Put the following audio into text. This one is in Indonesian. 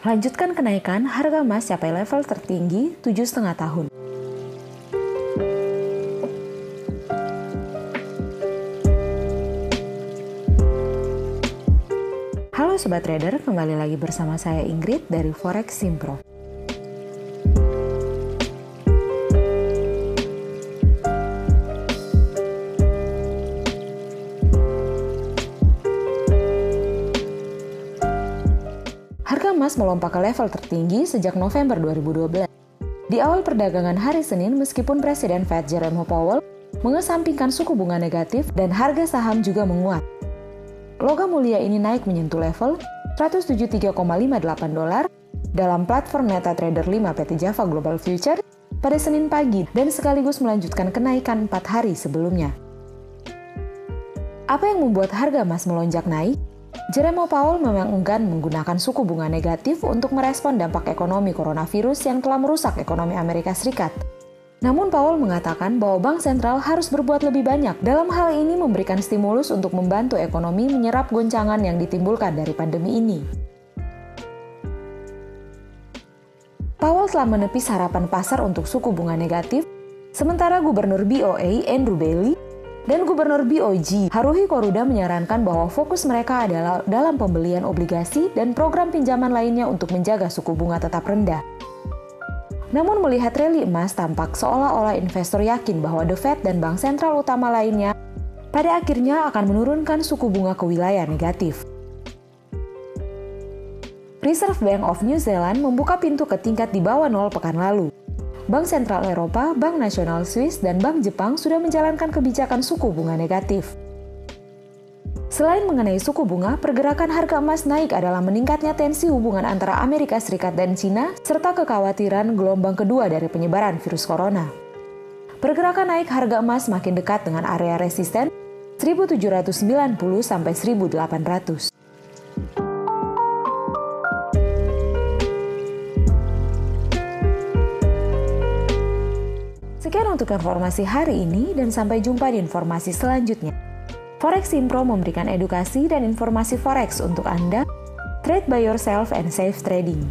Lanjutkan kenaikan, harga emas capai level tertinggi 7,5 tahun. Halo Sobat Trader, kembali lagi bersama saya Ingrid dari Forex Simpro. Harga emas melompat ke level tertinggi sejak November 2012. Di awal perdagangan hari Senin, meskipun Presiden Fed Jerome Powell mengesampingkan suku bunga negatif dan harga saham juga menguat. Logam mulia ini naik menyentuh level 173,58 dolar dalam platform MetaTrader 5 PT Java Global Future pada Senin pagi dan sekaligus melanjutkan kenaikan 4 hari sebelumnya. Apa yang membuat harga emas melonjak naik? Jerome Powell memang enggan menggunakan suku bunga negatif untuk merespon dampak ekonomi coronavirus yang telah merusak ekonomi Amerika Serikat. Namun Powell mengatakan bahwa bank sentral harus berbuat lebih banyak dalam hal ini memberikan stimulus untuk membantu ekonomi menyerap goncangan yang ditimbulkan dari pandemi ini. Powell telah menepis harapan pasar untuk suku bunga negatif, sementara Gubernur BOA Andrew Bailey dan Gubernur BOG Haruhi Koruda menyarankan bahwa fokus mereka adalah dalam pembelian obligasi dan program pinjaman lainnya untuk menjaga suku bunga tetap rendah. Namun melihat rally emas tampak seolah-olah investor yakin bahwa The Fed dan bank sentral utama lainnya pada akhirnya akan menurunkan suku bunga ke wilayah negatif. Reserve Bank of New Zealand membuka pintu ke tingkat di bawah nol pekan lalu. Bank Sentral Eropa, Bank Nasional Swiss, dan Bank Jepang sudah menjalankan kebijakan suku bunga negatif. Selain mengenai suku bunga, pergerakan harga emas naik adalah meningkatnya tensi hubungan antara Amerika Serikat dan Cina, serta kekhawatiran gelombang kedua dari penyebaran virus corona. Pergerakan naik harga emas makin dekat dengan area resisten 1790 sampai 1800. Sekian untuk informasi hari ini dan sampai jumpa di informasi selanjutnya. Forex Impro memberikan edukasi dan informasi forex untuk Anda. Trade by yourself and safe trading.